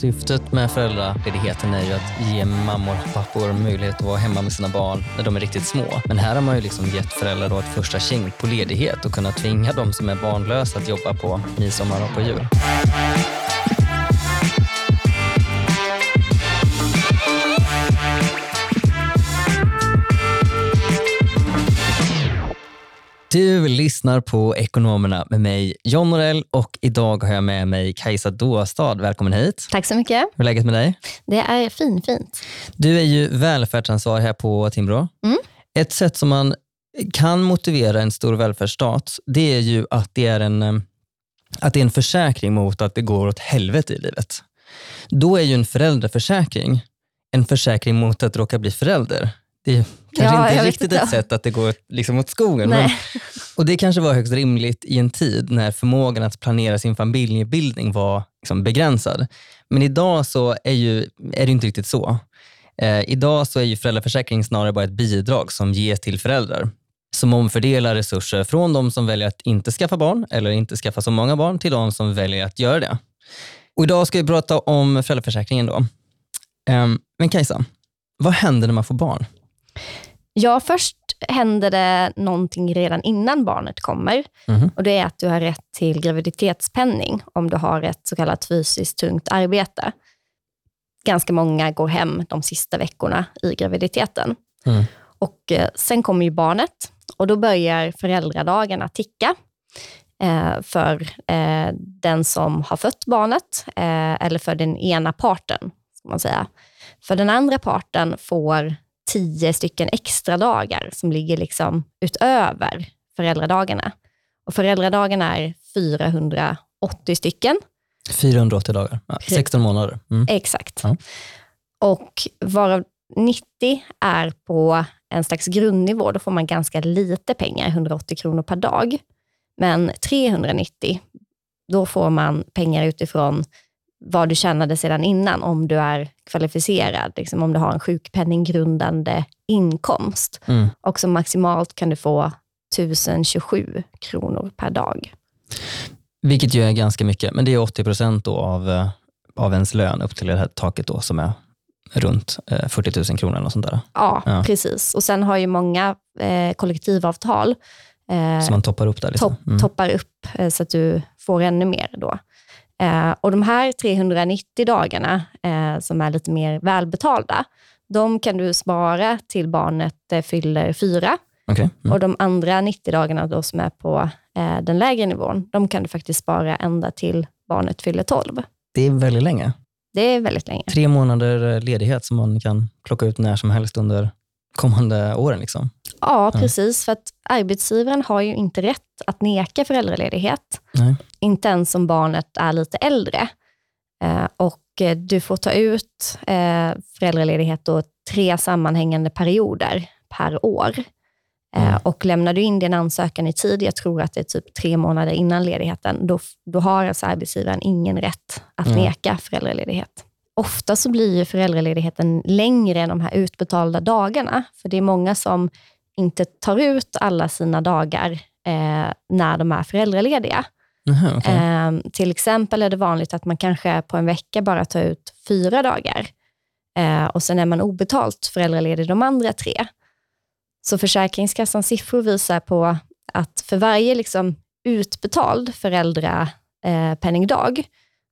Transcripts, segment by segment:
Syftet med föräldraledigheten är ju att ge mammor och pappor möjlighet att vara hemma med sina barn när de är riktigt små. Men här har man ju liksom gett föräldrar då ett första tjing på ledighet och kunna tvinga de som är barnlösa att jobba på midsommar och på jul. Du lyssnar på Ekonomerna med mig, John Norell och idag har jag med mig Kajsa Dåstad. Välkommen hit. Tack så mycket. Hur är läget med dig? Det är fin, fint. Du är ju välfärdsansvarig här på Timbro. Mm. Ett sätt som man kan motivera en stor välfärdsstat, det är ju att det är en, eh, att det är en försäkring mot att det går åt helvete i livet. Då är ju en föräldraförsäkring en försäkring mot att råka bli förälder. Det är kanske Ja, inte riktigt ett sätt att det går liksom åt skogen. Men, och Det kanske var högst rimligt i en tid när förmågan att planera sin familjebildning var liksom begränsad. Men idag så är, ju, är det inte riktigt så. Eh, idag så är ju föräldraförsäkring snarare bara ett bidrag som ges till föräldrar som omfördelar resurser från de som väljer att inte skaffa barn eller inte skaffa så många barn till de som väljer att göra det. Och idag ska vi prata om föräldraförsäkringen. Då. Ehm, men Kajsa, vad händer när man får barn? Ja, först händer det någonting redan innan barnet kommer. Mhm. Och Det är att du har rätt till graviditetspenning om du har ett så kallat fysiskt tungt arbete. Ganska många går hem de sista veckorna i graviditeten. Mm. Och eh, Sen kommer ju barnet och då börjar föräldradagarna ticka eh, för eh, den som har fött barnet eller för den ena parten. Ska man säga. För den andra parten får tio stycken extra dagar som ligger liksom utöver föräldradagarna. Och föräldradagarna är 480 stycken. 480 dagar, ja, 16 månader. Mm. Exakt. Ja. Och varav 90 är på en slags grundnivå. Då får man ganska lite pengar, 180 kronor per dag. Men 390, då får man pengar utifrån vad du tjänade sedan innan, om du är kvalificerad, liksom om du har en sjukpenninggrundande inkomst. Mm. Och så maximalt kan du få 1027 kronor per dag. Vilket ju är ganska mycket, men det är 80 procent av, eh, av ens lön upp till det här taket då, som är runt eh, 40 000 kronor. Eller sånt där. Ja, Ja. precis. Och sen har ju många eh, kollektivavtal eh, Så man toppar upp där. Liksom. topp, toppar upp eh, så att du får ännu mer då. Eh, och de här 390 dagarna eh, som är lite mer välbetalda, de kan du spara till barnet eh, fyller fyra. Okej. Mm. Och de andra 90 dagarna då som är på eh, den lägre nivån, de kan du faktiskt spara ända till barnet fyller 12. Det är väldigt länge. Det är väldigt länge. Tre månader eh, ledighet som man kan plocka ut när som helst under kommande åren. Liksom. Ja, precis. För att arbetsgivaren har ju inte rätt att neka föräldraledighet. Nej. Inte ens om barnet är lite äldre. Eh, och eh, du får ta ut eh, föräldraledighet då tre sammanhängande perioder per år. Mm. och lämnar du in din ansökan i tid, jag tror att det är typ tre månader innan ledigheten, då, då har alltså arbetsgivaren ingen rätt att Mm. neka föräldraledighet. Ofta så blir ju föräldraledigheten längre än de här utbetalda dagarna. För det är många som inte tar ut alla sina dagar eh, när de är föräldralediga. Aha, okej. Eh, till exempel är det vanligt att man kanske på en vecka bara tar ut fyra dagar. Eh, och sen är man obetalt föräldraledig de andra tre. Så Försäkringskassans siffror visar på att för varje liksom utbetald föräldrapenningdag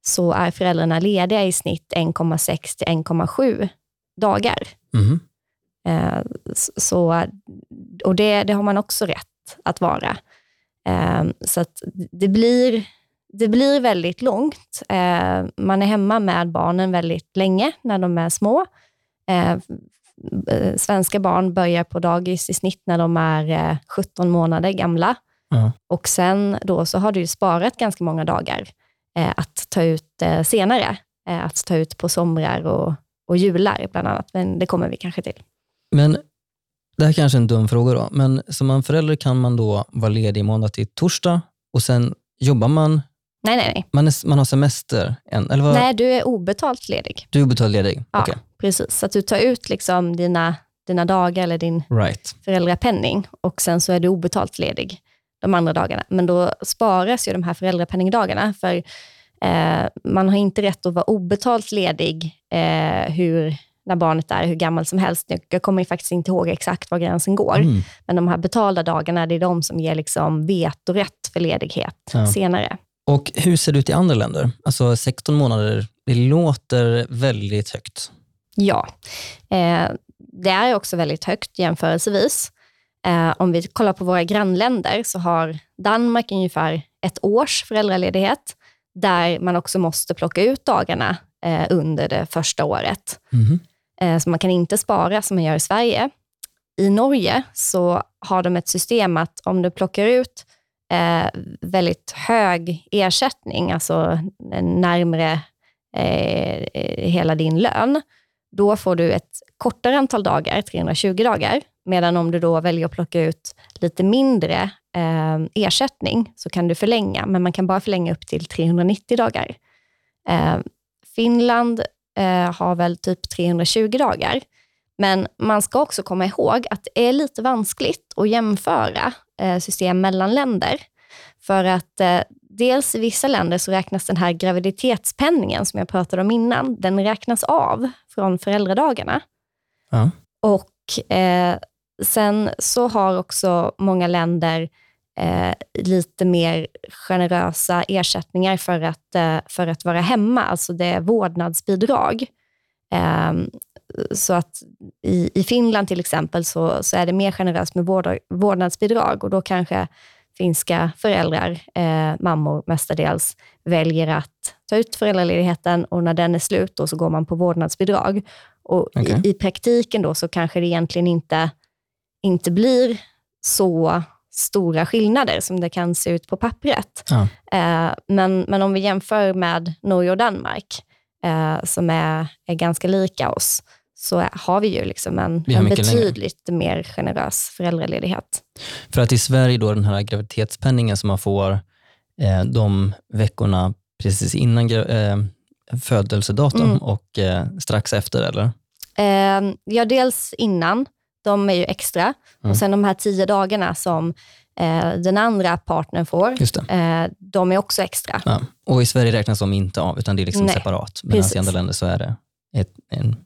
så är föräldrarna lediga i snitt 1,6 till 1,7 dagar. Eh, s- Så, och det, det har man också rätt att vara. Eh, Så det blir, det blir väldigt långt. Eh, Man är hemma med barnen väldigt länge när de är små. Eh, eh, Svenska barn börjar på dagis i snitt när de är eh, 17 månader gamla. Ja. Och sen då så har du sparat ganska många dagar eh, att ta ut eh, senare. Eh, att ta ut på somrar och, och jular bland annat. Men det kommer vi kanske till. Men det här kanske är en dum fråga då, men som man förälder kan man då vara ledig måndag till torsdag och sen jobbar man, Nej, nej, nej. man, är, man har semester, en, eller vad? Nej, du är obetalt ledig. Du är betald ledig? Ja. Okej, Precis, så att du tar ut liksom dina, dina dagar eller din right. föräldrapenning och sen så är du obetalt ledig de andra dagarna. Men då sparas ju de här föräldrapenningdagarna. För Eh, man har inte rätt att vara obetalt ledig eh, hur, när barnet är hur gammalt som helst. Jag kommer faktiskt inte ihåg exakt var gränsen går, Mm. men de här betalda dagarna, det är de som ger liksom vetorätt för ledighet Ja. senare. Och hur ser det ut i andra länder? Alltså 16 månader, det låter väldigt högt. Ja, eh, det är också väldigt högt jämförelsevis. Eh, om vi kollar på våra grannländer så har Danmark ungefär ett års föräldraledighet där man också måste plocka ut dagarna eh, under det första året. Mhm. Eh, så man kan inte spara som man gör i Sverige. I Norge så har de ett system att om du plockar ut eh, väldigt hög ersättning, alltså närmre eh, hela din lön, då får du ett kortare antal dagar, 320 dagar. Medan om du då väljer att plocka ut lite mindre eh, ersättning så kan du förlänga, men man kan bara förlänga upp till 390 dagar. Eh, Finland eh, har väl typ 320 dagar. Men man ska också komma ihåg att det är lite vanskligt att jämföra eh, system mellan länder. För att eh, dels i vissa länder så räknas den här graviditetspenningen som jag pratade om innan, den räknas av från föräldradagarna. Ja. Och eh, sen så har också många länder eh, lite mer generösa ersättningar för att, eh, för att vara hemma, alltså det är vårdnadsbidrag. Eh, så att i, i Finland till exempel så, så är det mer generöst med vård, vårdnadsbidrag och då kanske finska föräldrar, eh, mammor mestadels, väljer att ta ut föräldraledigheten och när den är slut då så går man på vårdnadsbidrag. Och Okej. i, i praktiken då så kanske det egentligen inte, inte blir så stora skillnader som det kan se ut på pappret. Ja. Eh, men, men om vi jämför med Norge och Danmark, eh, som är, är ganska lika oss, så har vi ju liksom en, en mycket längre. betydligt mer generös föräldraledighet. För att i Sverige, då, den här graviditetspenningen som man får eh, de veckorna precis innan eh, födelsedatum Mm. och eh, strax efter, eller? Eh, ja, dels innan, de är ju extra. Mm. Och sen de här tio dagarna som eh, den andra partnern får, eh, de är också extra. Ja. Och i Sverige räknas de inte av, utan det är liksom Nej, separat. Precis. i andra länder så är det ett, en,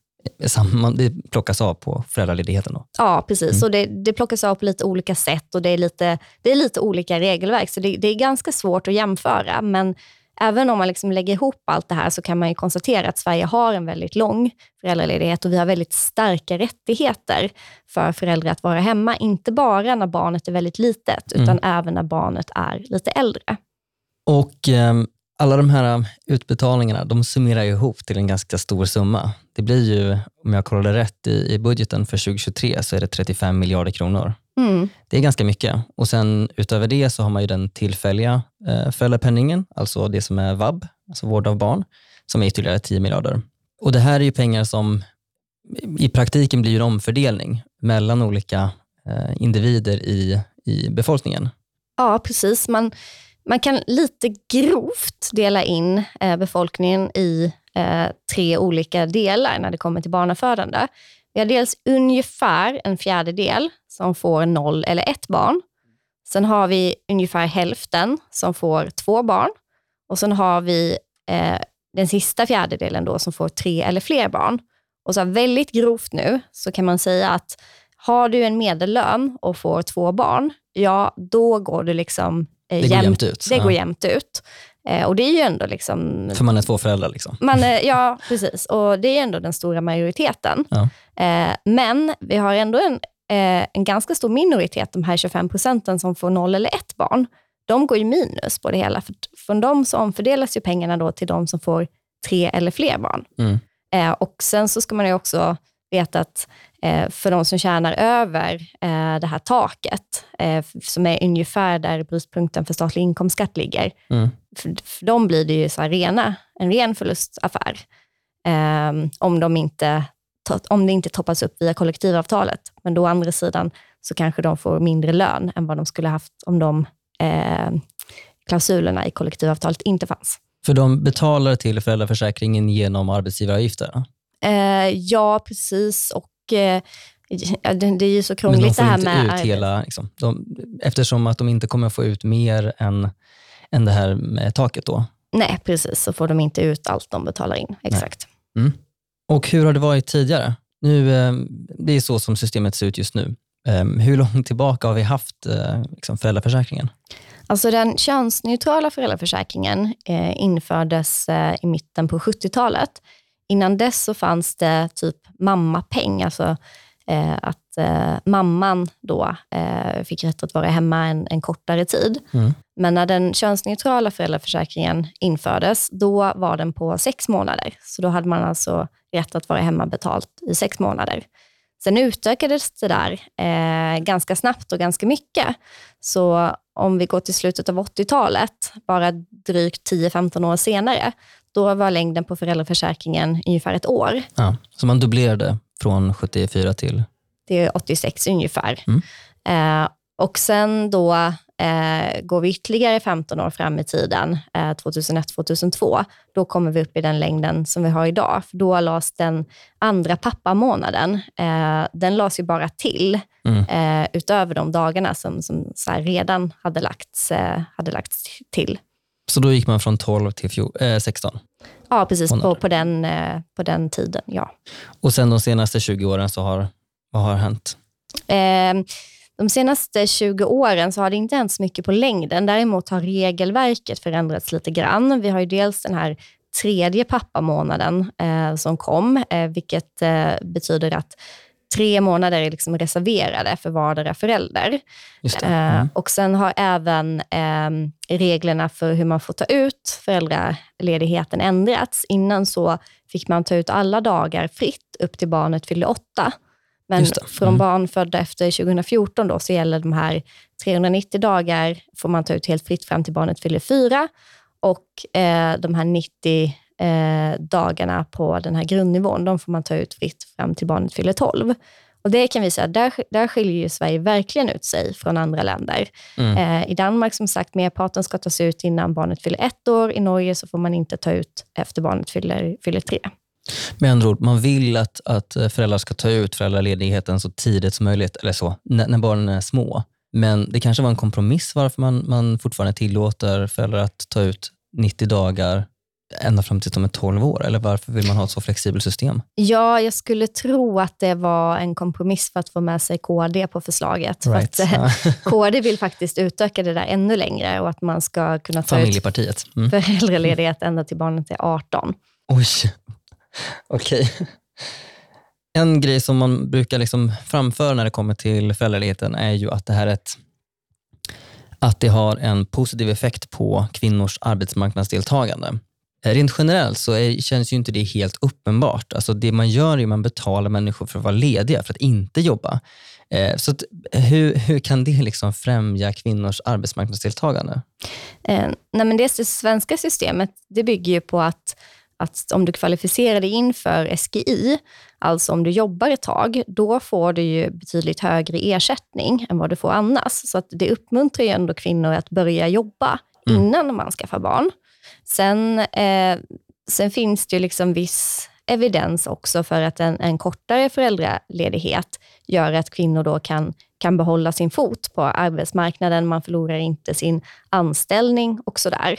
samma, det plockas av på föräldraledigheten. Då. Ja, precis. Mm. Så det, det plockas av på lite olika sätt och det är lite, det är lite olika regelverk. Så det, det är ganska svårt att jämföra. Men även om man liksom lägger ihop allt det här så kan man ju konstatera att Sverige har en väldigt lång föräldraledighet och vi har väldigt starka rättigheter för föräldrar att vara hemma. Inte bara när barnet är väldigt litet, utan Mm. även när barnet är lite äldre. Och ehm, alla de här um, utbetalningarna, de summerar ihop till en ganska stor summa. Det blir ju, om jag kollade rätt i, i budgeten för 2023, så är det 35 miljarder kronor. Mm. Det är ganska mycket. Och sen utöver det så har man ju den tillfälliga eh, föräldrapenningen, alltså det som är vab, alltså vård av barn, som är ytterligare 10 miljarder. Och det här är ju pengar som i praktiken blir en omfördelning mellan olika eh, individer i, i befolkningen. Ja, precis. Man, man kan lite grovt dela in eh, befolkningen i eh, tre olika delar när det kommer till barnafödande. Vi har dels ungefär en fjärdedel som får noll eller ett barn. Sen har vi ungefär hälften som får två barn. Och sen har vi eh, den sista fjärdedelen då som får tre eller fler barn. Och så väldigt grovt nu så kan man säga att har du en medellön och får två barn, ja då går du liksom eh, Det går jämnt ut. Det Ja. går jämnt ut. Eh, och det är ju ändå liksom... För man är två föräldrar. Liksom. Man, är- ja, precis. Och det är ändå den stora majoriteten. Ja. Eh, men vi har ändå en, eh, en ganska stor minoritet, de här 25 procenten som får noll eller ett barn. De går ju minus på det hela. För från dem så omfördelas ju pengarna då till de som får tre eller fler barn. Mm. Och Sen så ska man ju också veta att för de som tjänar över eh, det här taket, eh, som är ungefär där brytpunkten för statlig inkomstskatt ligger, Mm. för, för dem blir det ju så rena, en ren förlustaffär. Eh, om, de inte, om det inte toppas upp via kollektivavtalet. Men då å andra sidan så kanske de får mindre lön än vad de skulle haft om de eh, klausulerna i kollektivavtalet inte fanns. För de betalar till föräldraförsäkringen genom arbetsgivaravgifter. Eh, ja, precis. Och eh, det, är ju så Men de krångligt det får här inte med... ut hela, liksom, de, eftersom att de inte kommer få ut mer än, än det här med taket då, Nej, precis. Så får de inte ut allt de betalar in. Exakt. Mm. Och hur har det varit tidigare? Nu, eh, det är så som systemet ser ut just nu. Eh, hur långt tillbaka har vi haft liksom föräldraförsäkringen? Alltså den könsneutrala föräldraförsäkringen eh, infördes eh, i mitten på 70-talet. Innan dess så fanns det typ mammapeng, alltså eh, att eh, mamman då eh, fick rätt att vara hemma en, en kortare tid. Mm. Men när den könsneutrala föräldraförsäkringen infördes, då var den på sex månader. Så då hade man alltså rätt att vara hemma betalt i sex månader. Sen utökades det där eh, ganska snabbt och ganska mycket. Så om vi går till slutet av 80-talet, bara drygt 10-15 år senare, då var längden på föräldraförsäkringen ungefär ett år. Ja, så man dubblerade från 74 till? Det är 86 ungefär. Mm. Eh, och sen då eh, går vi ytterligare 15 år fram i tiden, eh, 2001-2002, då kommer vi upp i den längden som vi har idag. För då lades den andra pappamånaden, eh, den lades ju bara till Mm. eh, utöver de dagarna som, som redan hade lagts, eh, hade lagts till. Så då gick man från 12 till fjol, eh, 16? Ja, precis. På, på, den, eh, på den tiden, ja. Och sen de senaste 20 åren, så har, vad har hänt? Eh, de senaste 20 åren så har det inte hänt så mycket på längden. Däremot har regelverket förändrats lite grann. Vi har ju dels den här tredje pappamånaden eh, som kom, eh, vilket eh, betyder att tre månader är liksom reserverade för vardera förälder. Eh, Mm. och sen har även eh, reglerna för hur man får ta ut föräldraledigheten ändrats. Innan så fick man ta ut alla dagar fritt upp till barnet fyllde åtta. Men det. från Mm. barn födda efter 2014 då, så gäller de här 390 dagar får man ta ut helt fritt fram till barnet fyller fyra. Och eh, de här 90 eh, dagarna på den här grundnivån, de får man ta ut fritt fram till barnet fyller 12. Och det kan vi säga, där, där skiljer Sverige verkligen ut sig från andra länder. Mm. Eh, I Danmark, som sagt, merparten ska tas ut innan barnet fyller ett år. I Norge så får man inte ta ut efter barnet fyller, fyller tre. Med andra ord, man vill att, att föräldrar ska ta ut föräldraledigheten så tidigt som möjligt, eller så, när, när barnen är små. Men det kanske var en kompromiss varför man, man fortfarande tillåter föräldrar att ta ut 90 dagar ända fram till de är 12 år? Eller varför vill man ha ett så flexibelt system? Ja, jag skulle tro att det var en kompromiss för att få med sig KD på förslaget. För att, eh, Ja. KD vill faktiskt utöka det där ännu längre och att man ska kunna ta ut Familjepartiet. Mm. föräldraledighet ända till barnet är 18. Oj, okej. En grej som man brukar liksom framföra när det kommer till föräldraledigheten är ju att det här är ett att det har en positiv effekt på kvinnors arbetsmarknadsdeltagande. Rent generellt så är, känns ju inte det helt uppenbart. Alltså det man gör är att man betalar människor för att vara lediga, för att inte jobba. Eh, Så att, hur, hur kan det liksom främja kvinnors arbetsmarknadsdeltagande? Eh, nej, men det svenska systemet det bygger ju på att, att om du kvalificerar dig in för SGI, alltså om du jobbar ett tag, då får du ju betydligt högre ersättning än vad du får annars. Så att det uppmuntrar ju ändå kvinnor att börja jobba Mm. innan man skaffar barn. Sen, eh, sen finns det ju liksom viss evidens också för att en, en kortare föräldraledighet gör att kvinnor då kan, kan behålla sin fot på arbetsmarknaden. Man förlorar inte sin anställning och sådär.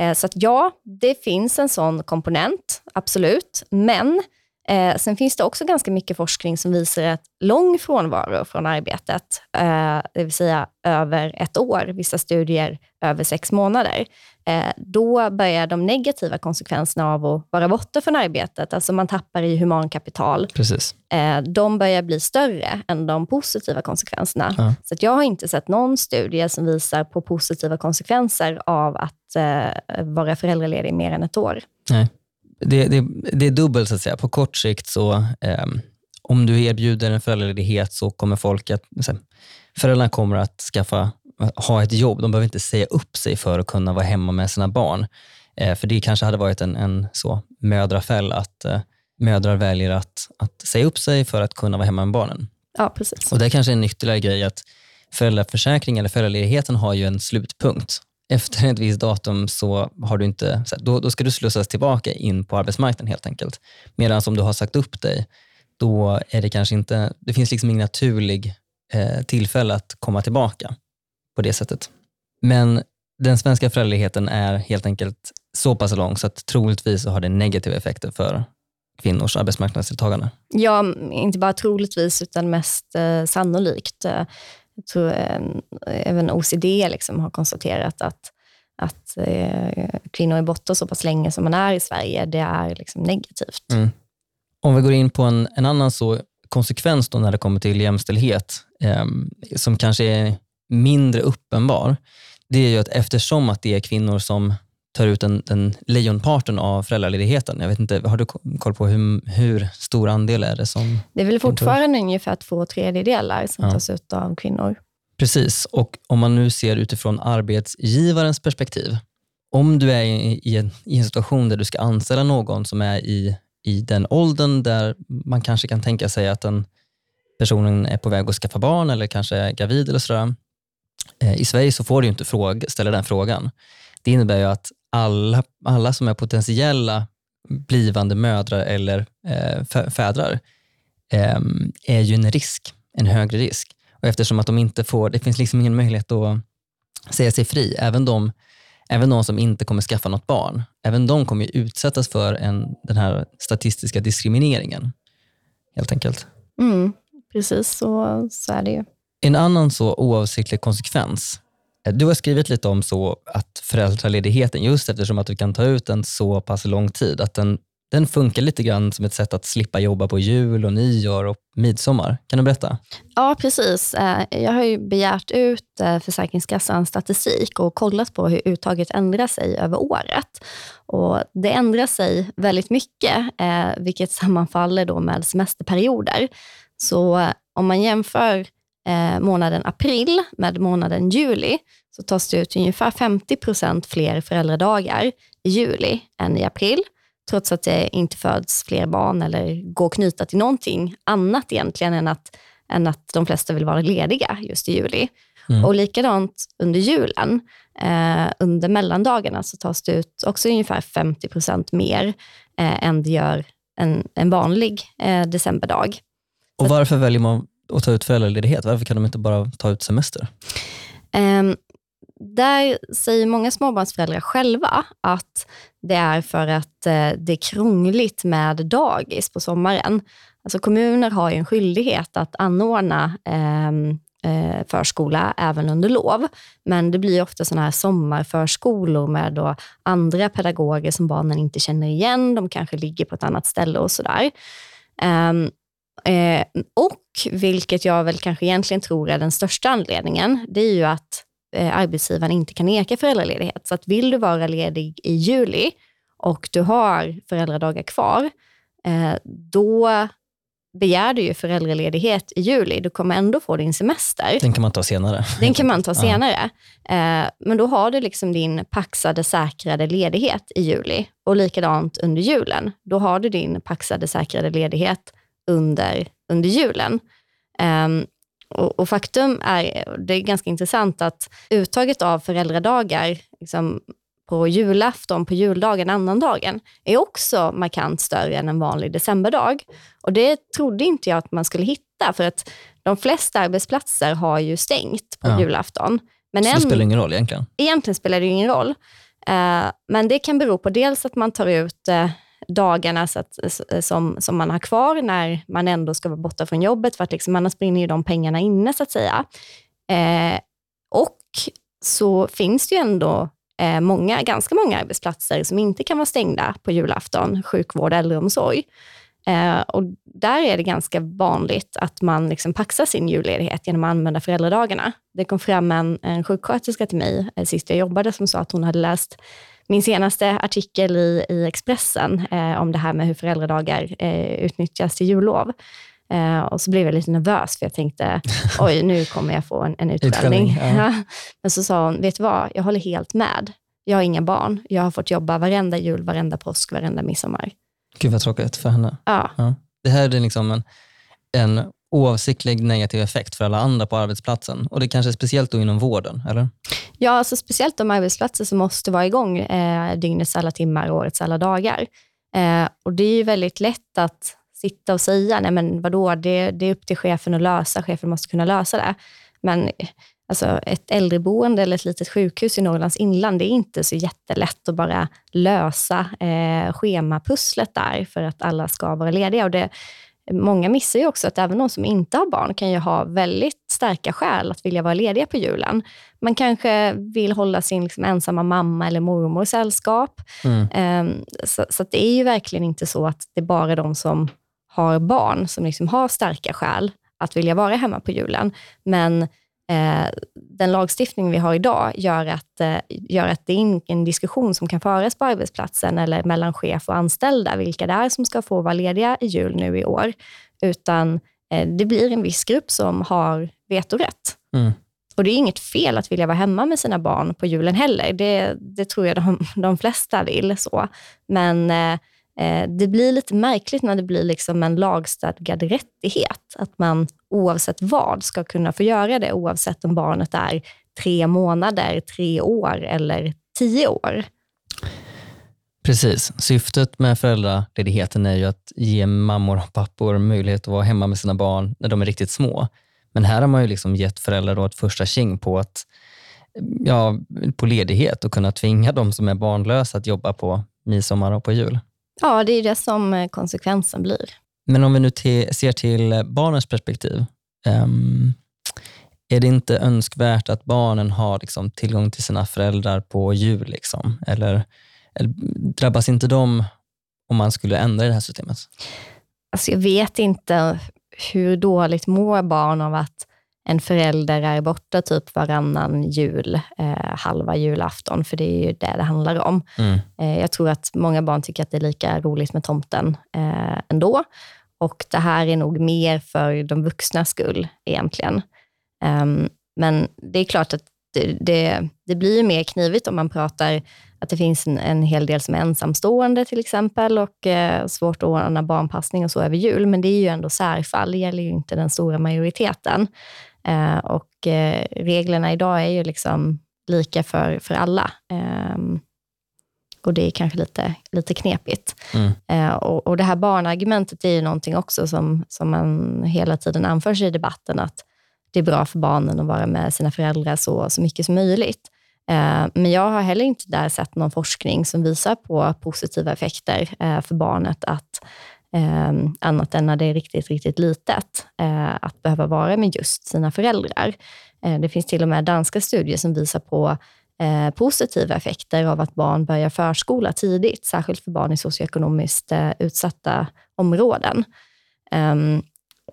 Eh, Så att ja, det finns en sån komponent, absolut. Men eh, sen finns det också ganska mycket forskning som visar att lång frånvaro från arbetet, eh, det vill säga över ett år, vissa studier över sex månader, eh, då börjar de negativa konsekvenserna av att vara borta från arbetet, alltså man tappar i humankapital, Precis. eh, de börjar bli större än de positiva konsekvenserna. Ja. Så jag har inte sett någon studie som visar på positiva konsekvenser av att eh, vara föräldraledig mer än ett år. Nej. Det, det, det är dubbelt så att säga. På kort sikt så ehm, om du erbjuder en föräldraledighet så kommer folk att, föräldrarna kommer att skaffa, ha ett jobb. De behöver inte säga upp sig för att kunna vara hemma med sina barn. Eh, för det kanske hade varit en, en så mödrafäll att eh, mödrar väljer att, att säga upp sig för att kunna vara hemma med barnen. Ja, precis. Och det är kanske en ytterligare grej att föräldraförsäkring eller föräldraledigheten har ju en slutpunkt. Efter ett visst datum så har du inte, då, då ska du slussas tillbaka in på arbetsmarknaden helt enkelt. Medan om du har sagt upp dig, då är det kanske inte, det finns liksom ingen naturlig eh, tillfälle att komma tillbaka på det sättet. Men den svenska föräldraledigheten är helt enkelt så pass lång så att troligtvis så har det negativa effekter för kvinnors arbetsmarknadsdeltagande. Ja, inte bara troligtvis utan mest eh, sannolikt. Jag tror eh, även OCD liksom har konstaterat att, att eh, kvinnor är borta så pass länge som man är i Sverige, det är liksom negativt. Mm. Om vi går in på en, en annan så konsekvens då när det kommer till jämställdhet, eh, som kanske är mindre uppenbar, det är ju att eftersom att det är kvinnor som tar ut den, den lejonparten av föräldraledigheten. Jag vet inte, har du koll på hur, hur stor andel är det som... Det är väl fortfarande ungefär två tredjedelar som ja. tas ut av kvinnor. Precis, och om man nu ser utifrån arbetsgivarens perspektiv. Om du är i, en, i en situation där du ska anställa någon som är i, i den åldern där man kanske kan tänka sig att den personen är på väg att skaffa barn eller kanske är gravid eller sådär. Eh, I Sverige så får du inte fråga, ställa den frågan. Det innebär ju att alla, alla som är potentiella blivande mödrar eller eh, fädrar eh, är ju en risk, en högre risk. Och eftersom att de inte får, det finns liksom ingen möjlighet att säga sig fri. Även de, även de som inte kommer skaffa något barn, även de kommer utsättas för en, den här statistiska diskrimineringen. Helt enkelt. Mm, precis, så, så är det ju. En annan så oavsiktlig konsekvens Eh, du har skrivit lite om så att föräldraledigheten, just eftersom att du kan ta ut den så pass lång tid, att den, den funkar lite grann som ett sätt att slippa jobba på jul och nyår och midsommar. Kan du berätta? Ja, precis. Eh, jag har ju begärt ut eh, Försäkringskassans statistik och kollat på hur uttaget ändrar sig över året. Och det ändrar sig väldigt mycket, vilket sammanfaller då med semesterperioder. Så om man jämför eh, månaden april med månaden juli så tas det ut ungefär 50 procent fler föräldradagar i juli än i april, trots att det inte föds fler barn eller går att knyta till någonting annat egentligen än att, än att de flesta vill vara lediga just i juli. Mm. Och likadant under julen. Eh, under mellandagarna så tas det ut också ungefär 50 procent mer eh, än det gör en, en vanlig eh, decemberdag. Och varför väljer man att ta ut föräldraledighet? Varför kan de inte bara ta ut semester? Um, där säger många småbarnsföräldrar själva att det är för att eh, det är krångligt med dagis på sommaren. Alltså kommuner har en skyldighet att anordna um, förskola även under lov. Men det blir ofta såna här sommarförskolor med då andra pedagoger som barnen inte känner igen. De kanske ligger på ett annat ställe och sådär. Ehm, Eh, och, vilket jag väl kanske egentligen tror är den största anledningen, det är ju att eh, arbetsgivaren inte kan neka föräldraledighet. Så att vill du vara ledig i juli och du har föräldradagar kvar, eh, då begär du ju föräldraledighet i juli. Du kommer ändå få din semester. Den kan man ta senare. Den kan man ta senare. Ja. Eh, men då har du liksom din paxade, säkrade ledighet i juli. Och likadant under julen. Då har du din paxade, säkrade ledighet under, under julen. Um, och, och, faktum är, det är ganska intressant att uttaget av föräldradagar liksom, på julafton, på juldagen, annandagen, är också markant större än en vanlig decemberdag. Och det trodde inte jag att man skulle hitta, för att de flesta arbetsplatser har ju stängt på ja. julafton. Men Så det spelar ingen roll egentligen? Egentligen spelar det ingen roll. Uh, men det kan bero på dels att man tar ut uh, dagarna så att, som, som man har kvar när man ändå ska vara borta från jobbet, för att liksom, annars brinner ju de pengarna inne så att säga. Eh, och så finns det ju ändå eh, många, ganska många arbetsplatser som inte kan vara stängda på julafton, sjukvård, äldreomsorg. Eh, och där är det ganska vanligt att man liksom paxar sin julledighet genom att använda föräldradagarna. Det kom fram en, en sjuksköterska till mig eh, sist jag jobbade som sa att hon hade läst min senaste artikel i, i Expressen eh, om det här med hur föräldradagar eh, utnyttjas till jullov. Eh, och så blev jag lite nervös, för jag tänkte, oj, nu kommer jag få en, en utskällning. Ja. Men så sa hon, vet du vad, jag håller helt med. Jag har inga barn. Jag har fått jobba varenda jul, varenda påsk, varenda midsommar. Gud vad tråkigt för henne. Ja. ja. Det här är liksom en, en oavsiktlig negativ effekt för alla andra på arbetsplatsen. Och det kanske är speciellt då inom vården, eller? Ja, alltså speciellt de arbetsplatser som måste vara igång eh, dygnets alla timmar och årets alla dagar. Eh, och Det är ju väldigt lätt att sitta och säga, nej men vadå, det, det är upp till chefen att lösa, chefen måste kunna lösa det. Men Alltså ett äldreboende eller ett litet sjukhus i Norrlands inland, det är inte så jättelätt att bara lösa eh, schemapusslet där för att alla ska vara lediga. Och det, många missar ju också att även de som inte har barn kan ju ha väldigt starka skäl att vilja vara lediga på julen. Man kanske vill hålla sin liksom ensamma mamma eller mormor sällskap. Mm. Um, så, så det är ju verkligen inte så att det är bara de som har barn som liksom har starka skäl att vilja vara hemma på julen. Men eh, den lagstiftning vi har idag gör att, eh, gör att det är en diskussion som kan föras på arbetsplatsen eller mellan chef och anställda, vilka det är som ska få vara lediga i jul nu i år. Utan eh, det blir en viss grupp som har vetorätt. Mm. Och det är inget fel att vilja vara hemma med sina barn på julen heller. Det, det tror jag de, de flesta vill. så. Men eh, Eh, det blir lite märkligt när det blir liksom en lagstadgad rättighet, att man oavsett vad ska kunna få göra det, oavsett om barnet är tre månader, tre år eller tio år. Precis. Syftet med föräldraledigheten är ju att ge mammor och pappor möjlighet att vara hemma med sina barn när de är riktigt små. Men här har man ju liksom gett föräldrar då ett första king på att ja, på ledighet och kunna tvinga de som är barnlösa att jobba på midsommar och på jul. Ja, det är det som eh, konsekvensen blir. Men om vi nu ser till barnens perspektiv. Um, är det inte önskvärt att barnen har liksom, tillgång till sina föräldrar på jul? Liksom? Eller, eller drabbas inte de om man skulle ändra i det här systemet? Alltså jag vet inte hur dåligt mår barn av att en förälder är borta typ varannan jul, eh, halva julafton, för det är ju det det handlar om. Mm. Eh, jag tror att många barn tycker att det är lika roligt med tomten eh, ändå. Och det här är nog mer för de vuxnas skull egentligen. Um, men det är klart att det, det, det, blir mer knivigt om man pratar att det finns en, en hel del som är ensamstående till exempel och eh, svårt att ordna barnpassning och så över jul. Men det är ju ändå särfall, det gäller ju inte den stora majoriteten. Eh, och eh, reglerna idag är ju liksom lika för, för alla. Eh, och det är kanske lite, lite knepigt. Mm. Eh, och, och det här barnargumentet är ju någonting också som, som man hela tiden anför i debatten, att det är bra för barnen att vara med sina föräldrar så, så mycket som möjligt. Men jag har heller inte där sett någon forskning som visar på positiva effekter för barnet att eh, annat än när det är riktigt, riktigt litet, eh, att behöva vara med just sina föräldrar. Eh, det finns till och med danska studier som visar på eh, positiva effekter av att barn börjar förskola tidigt, särskilt för barn i socioekonomiskt eh, utsatta områden. Ehm,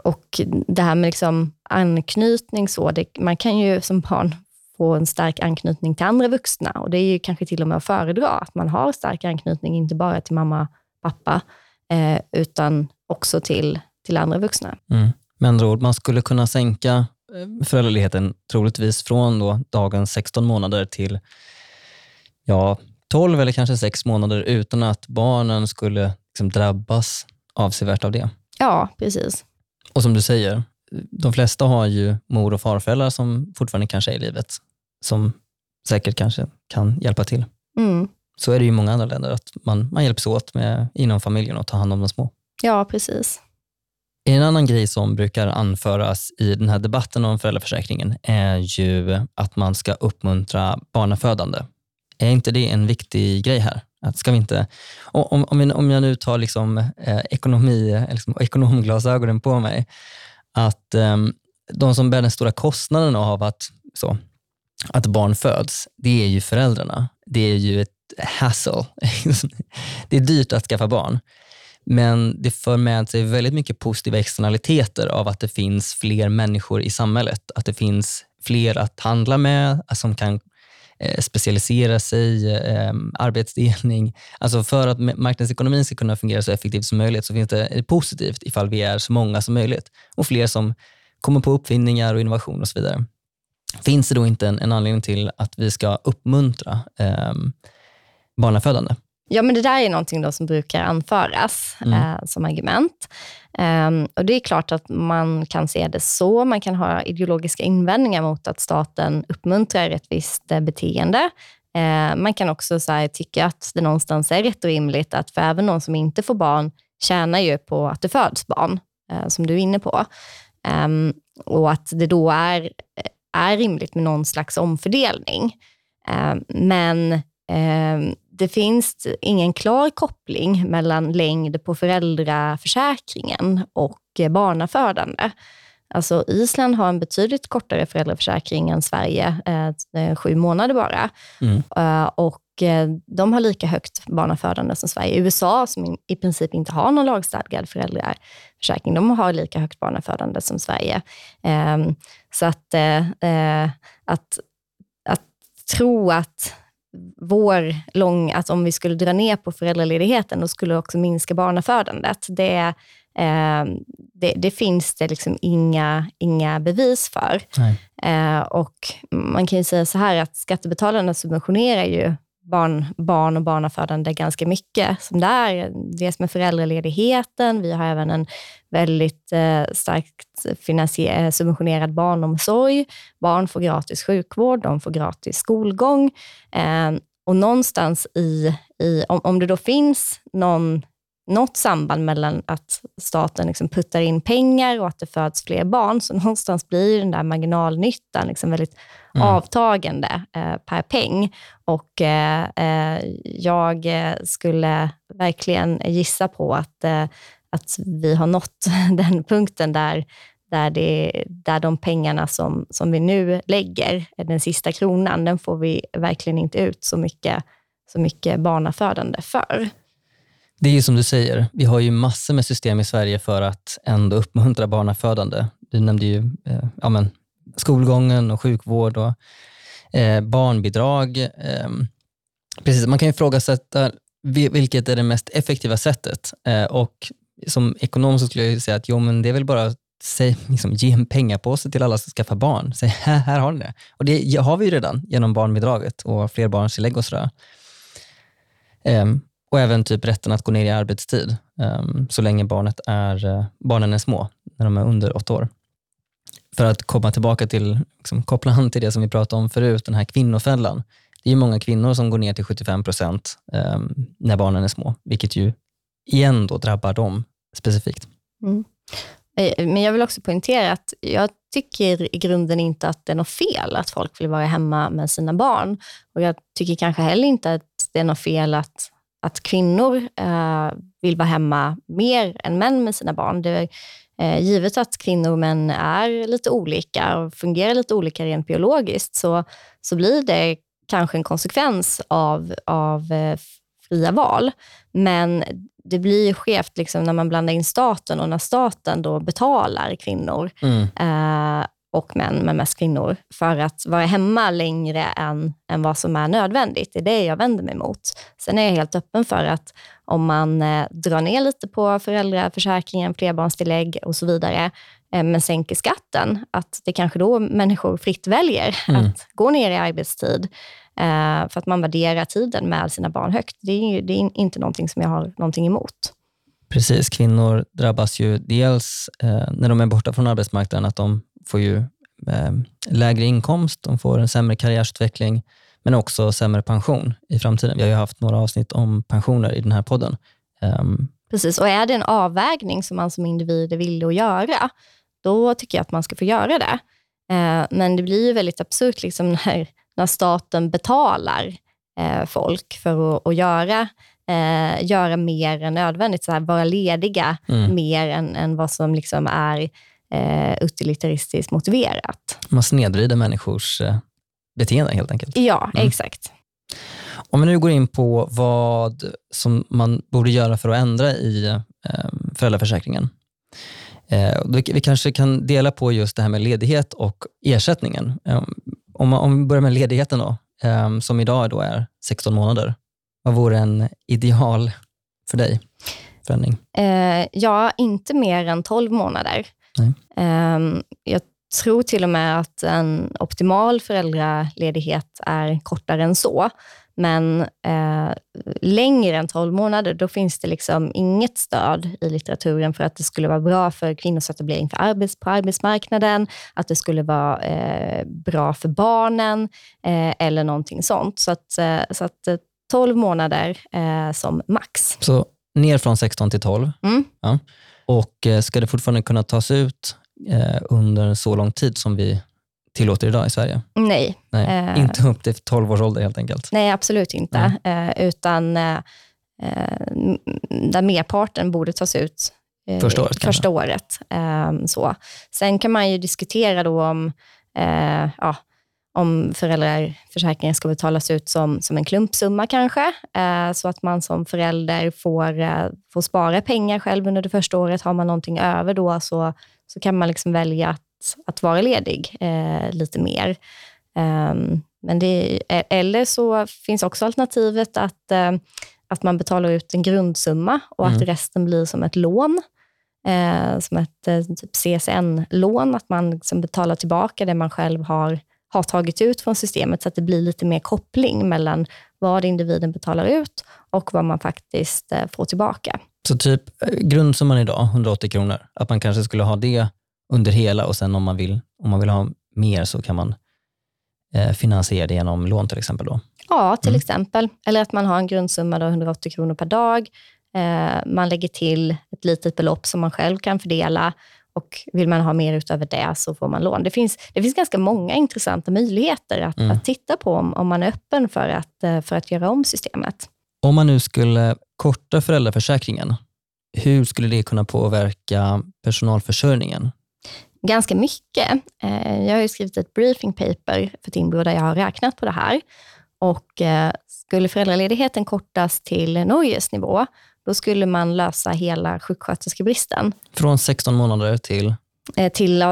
och det här med liksom anknytning, så, det, man kan ju som barn få en stark anknytning till andra vuxna och det är ju kanske till och med att föredra, att man har stark anknytning, inte bara till mamma, pappa, eh, utan också till, till andra vuxna. Mm. Med andra ord, man skulle kunna sänka eh, föräldraledigheten troligtvis från då dagens 16 månader till ja, 12 eller kanske 6 månader utan att barnen skulle liksom drabbas avsevärt av det. Ja, precis. Och som du säger, de flesta har ju mor och farföräldrar som fortfarande kanske är i livet, som säkert kanske kan hjälpa till. Mm så är det i många andra länder, att man, man hjälps åt med, inom familjen att ta hand om de små. Ja, precis. En annan grej som brukar anföras i den här debatten om föräldraförsäkringen är ju att man ska uppmuntra barnafödande. Är inte det en viktig grej här? Att ska vi inte, om, om, om jag nu tar liksom, eh, ekonomi, liksom, ekonomglasögonen på mig, att eh, de som bär den stora kostnaden av att, så, att barn föds, det är ju föräldrarna. Det är ju ett hassle. det är dyrt att skaffa barn. Men det för med sig väldigt mycket positiva externaliteter av att det finns fler människor i samhället. Att det finns fler att handla med, som kan eh, specialisera sig, ehm, arbetsdelning. Alltså för att marknadsekonomin ska kunna fungera så effektivt som möjligt så finns det eh, positivt ifall vi är så många som möjligt och fler som kommer på uppfinningar och innovation och så vidare. Finns det då inte en, en anledning till att vi ska uppmuntra eh, barnafödande? Ja, men det där är någonting då som brukar anföras mm. eh, som argument. Um, och Det är klart att man kan se det så. Man kan ha ideologiska invändningar mot att staten uppmuntrar ett visst eh, beteende. Uh, man kan också här, tycka att det någonstans är rätt och rimligt att för även någon som inte får barn tjänar ju på att det föds barn, uh, som du är inne på. Um, och att det då är är rimligt med någon slags omfördelning. Eh, men eh, det finns ingen klar koppling mellan längd på föräldraförsäkringen och barnafödande. Alltså Island har en betydligt kortare föräldraförsäkring än Sverige, eh, sju månader bara. Mm. Och eh, de har lika högt barnafödande som Sverige. USA, som i princip inte har någon lagstadgad föräldraförsäkring, de har lika högt barnafödande som Sverige. Eh, så att, eh, att, att tro att vår lång, att om vi skulle dra ner på föräldraledigheten, då skulle det också minska barnafödandet. Det, eh, det, det, finns det liksom inga, inga bevis för. Eh, och Man kan ju säga så här att skattebetalarna subventionerar ju barn, barn och barnafödande ganska mycket som det är. Dels med föräldraledigheten, vi har även en väldigt eh, starkt eh, subventionerad barnomsorg. Barn får gratis sjukvård, de får gratis skolgång. Eh, och någonstans i, i om, om det då finns någon något samband mellan att staten liksom puttar in pengar och att det föds fler barn, så någonstans blir den där marginalnyttan liksom väldigt mm. avtagande eh, per peng. Och eh, eh jag skulle verkligen gissa på att, eh, att vi har nått den punkten där, där, det, där de pengarna som, som vi nu lägger, den sista kronan, den får vi verkligen inte ut så mycket, så mycket barnafödande för. Det är ju som du säger, vi har ju massor med system i Sverige för att ändå uppmuntra barnafödande. Du nämnde ju eh, ja, men, skolgången och sjukvård och eh, barnbidrag. Eh, precis, man kan ju ifrågasätta vilket är det mest effektiva sättet. Eh, och som ekonom så skulle jag säga att jo, men det är väl bara Säg, liksom, ge en pengapåse till alla som skaffar barn. Säg, här, här har ni det. Och det har vi ju redan genom barnbidraget och flerbarnstillägg och sådär. Um, och även typ rätten att gå ner i arbetstid um, så länge barnet är, eh, barnen är små, när de är under åtta år. För att komma tillbaka till, liksom, koppla an till det som vi pratade om förut, den här kvinnofällan. Det är många kvinnor som går ner till 75 procent um, när barnen är små, vilket ju igen då drabbar dem specifikt. Mm. Eh, men jag vill också poängtera att jag tycker i grunden inte att det är något fel att folk vill vara hemma med sina barn. Och Jag tycker kanske heller inte att det är något fel att att kvinnor eh, vill vara hemma mer än män med sina barn. Det är, eh, givet att kvinnor och män är lite olika och fungerar lite olika rent biologiskt, så, så blir det kanske en konsekvens av, av eh, fria val. Men det blir ju skevt liksom när man blandar in staten och när staten då betalar kvinnor mm. Och män, men mest kvinnor, för att vara hemma längre än, än vad som är nödvändigt. Det är det jag vänder mig mot. Sen är jag helt öppen för att om man eh, drar ner lite på föräldraförsäkringen, flerbarnstillägg och så vidare, eh, men sänker skatten, att det kanske då människor fritt väljer mm. att gå ner i arbetstid eh, för att man värderar tiden med sina barn högt. Det är, det är inte någonting som jag har någonting emot. Precis, kvinnor drabbas ju dels när de är borta från arbetsmarknaden, att de får ju eh, lägre inkomst, de får en sämre karriärsutveckling, men också sämre pension i framtiden. Vi har ju haft några avsnitt om pensioner i den här podden. Um, Precis, och är det en avvägning som man som individ är villig att göra, då tycker jag att man ska få göra det. Eh, men det blir ju väldigt absurt liksom när, när staten betalar eh, folk för att, att göra eh, göra mer än nödvändigt, så här, vara lediga mm. mer än, än vad som liksom är eh, utilitaristiskt motiverat. Man snedvrider människors eh, beteende helt enkelt. Ja, mm. exakt. Om vi nu går in på vad som man borde göra för att ändra i eh, föräldraförsäkringen. Eh, vi kanske kan dela på just det här med ledighet och ersättningen. Eh, om, om vi börjar med ledigheten då, eh, som idag då är 16 månader. Vad vore en ideal för dig förändring? Eh, ja, inte mer än 12 månader. Eh, jag tror till och med att en optimal föräldraledighet är kortare än så. Men eh, längre än 12 månader, då finns det liksom inget stöd i litteraturen för att det skulle vara bra för kvinnors etablering för arbets, på arbetsmarknaden, att det skulle vara eh, bra för barnen eh, eller någonting sånt. Så att, så att 12 månader som max. Så ner från 16 till 12. Mm. Ja. Och eh, ska det fortfarande kunna tas ut eh, under så lång tid som vi tillåter idag i Sverige. Nej. Nej, Eh. Inte upp till 12 års ålder helt enkelt. Nej, absolut inte. Eh, utan eh, eh, där merparten borde tas ut eh, Första året första året. Eh, så. Sen kan man ju diskutera då om, ja, om föräldraförsäkringen ska betalas ut som, som en klumpsumma kanske, eh, så att man som förälder får, eh, får spara pengar själv under det första året. Har man någonting över då så, så kan man liksom välja att, att vara ledig eh, lite mer. Ehm, men det, eller så finns också alternativet att, eh, att man betalar ut en grundsumma och att Mm. resten blir som ett lån. Eh, som ett eh, typ CSN-lån, att man liksom betalar tillbaka det man själv har, har tagit ut från systemet, så att det blir lite mer koppling mellan vad individen betalar ut och vad man faktiskt eh, får tillbaka. Så typ eh, grundsumman idag, 180 kronor, att man kanske skulle ha det under hela och sen om man vill, om man vill ha mer så kan man eh, finansiera det genom lån till exempel. Då. Ja, till Mm. exempel. Eller att man har en grundsumma då, 180 kronor per dag. Man lägger till ett litet belopp som man själv kan fördela och vill man ha mer utöver det så får man lån. Det finns, det finns ganska många intressanta möjligheter att, Mm. att titta på om, om man är öppen för att, eh, för att göra om systemet. Om man nu skulle korta föräldraförsäkringen, hur skulle det kunna påverka personalförsörjningen? Ganska mycket. Eh, jag har skrivit ett briefing paper för Timbro där jag har räknat på det här. Och eh, skulle föräldraledigheten kortas till Norges nivå, då skulle man lösa hela sjuksköterskebristen. Från 16 månader till, eh, till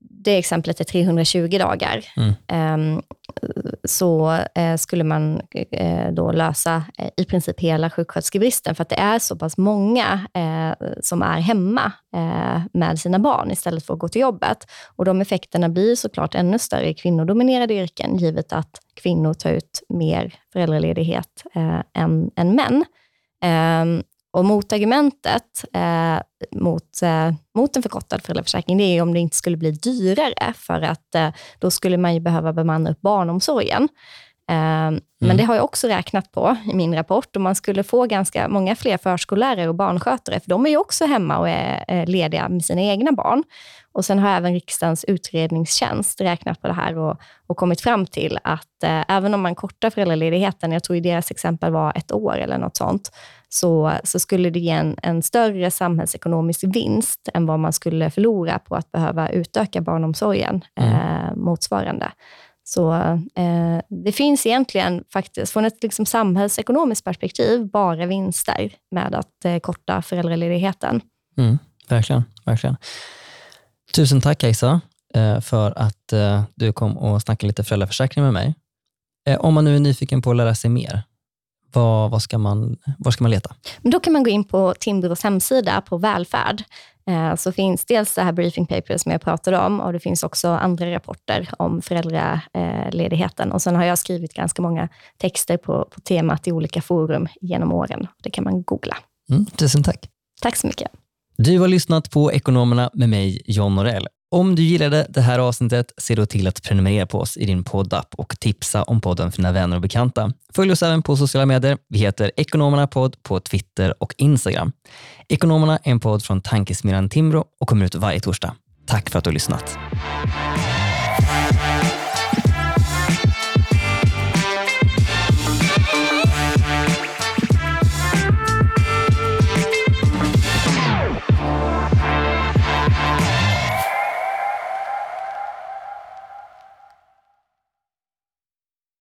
det exemplet är 320 dagar. Mm. Ehm, så eh, skulle man eh, då lösa i princip hela sjuksköterskebristen för att det är så pass många som är hemma med sina barn istället för att gå till jobbet. Och De effekterna blir såklart ännu större i kvinnodominerade yrken givet att kvinnor tar ut mer föräldraledighet än, än män. Och motargumentet eh, mot, eh, mot en förkortad föräldraförsäkring, det är ju om det inte skulle bli dyrare, för att eh, då skulle man ju behöva bemanna upp barnomsorgen. Eh, Men det har jag också räknat på i min rapport och man skulle få ganska många fler förskollärare och barnskötare, för de är ju också hemma och är lediga med sina egna barn. Och Sen har även riksdagens utredningstjänst räknat på det här och, och kommit fram till att eh, även om man kortar föräldraledigheten, jag tror i deras exempel var ett år eller något sånt, så, så skulle det ge en, en större samhällsekonomisk vinst än vad man skulle förlora på att behöva utöka barnomsorgen eh, motsvarande. Så eh, det finns egentligen faktiskt, från ett liksom samhällsekonomiskt perspektiv, bara vinster med att eh, korta föräldraledigheten. Mm, verkligen, verkligen. Tusen tack Kajsa eh, för att eh, du kom och snackade lite föräldraförsäkring med mig. Eh, om man nu är nyfiken på att lära sig mer, vad, vad ska man, var ska man leta? Men då kan man gå in på Timbros hemsida på välfärd. Eh, Så finns dels det här briefing paper som jag pratade om och det finns också andra rapporter om föräldraledigheten. Och sen har jag skrivit ganska många texter på, på temat i olika forum genom åren. Det kan man googla. Mm, tusen tack. Tack så mycket. Du har lyssnat på Ekonomerna med mig, John Norell. Om du gillade det här avsnittet, se då till att prenumerera på oss i din poddapp och tipsa om podden för dina vänner och bekanta. Följ oss även på sociala medier. Vi heter Ekonomerna podd på Twitter och Instagram. Ekonomerna är en podd från Tankesmedjan Timbro och kommer ut varje torsdag. Tack för att du har lyssnat.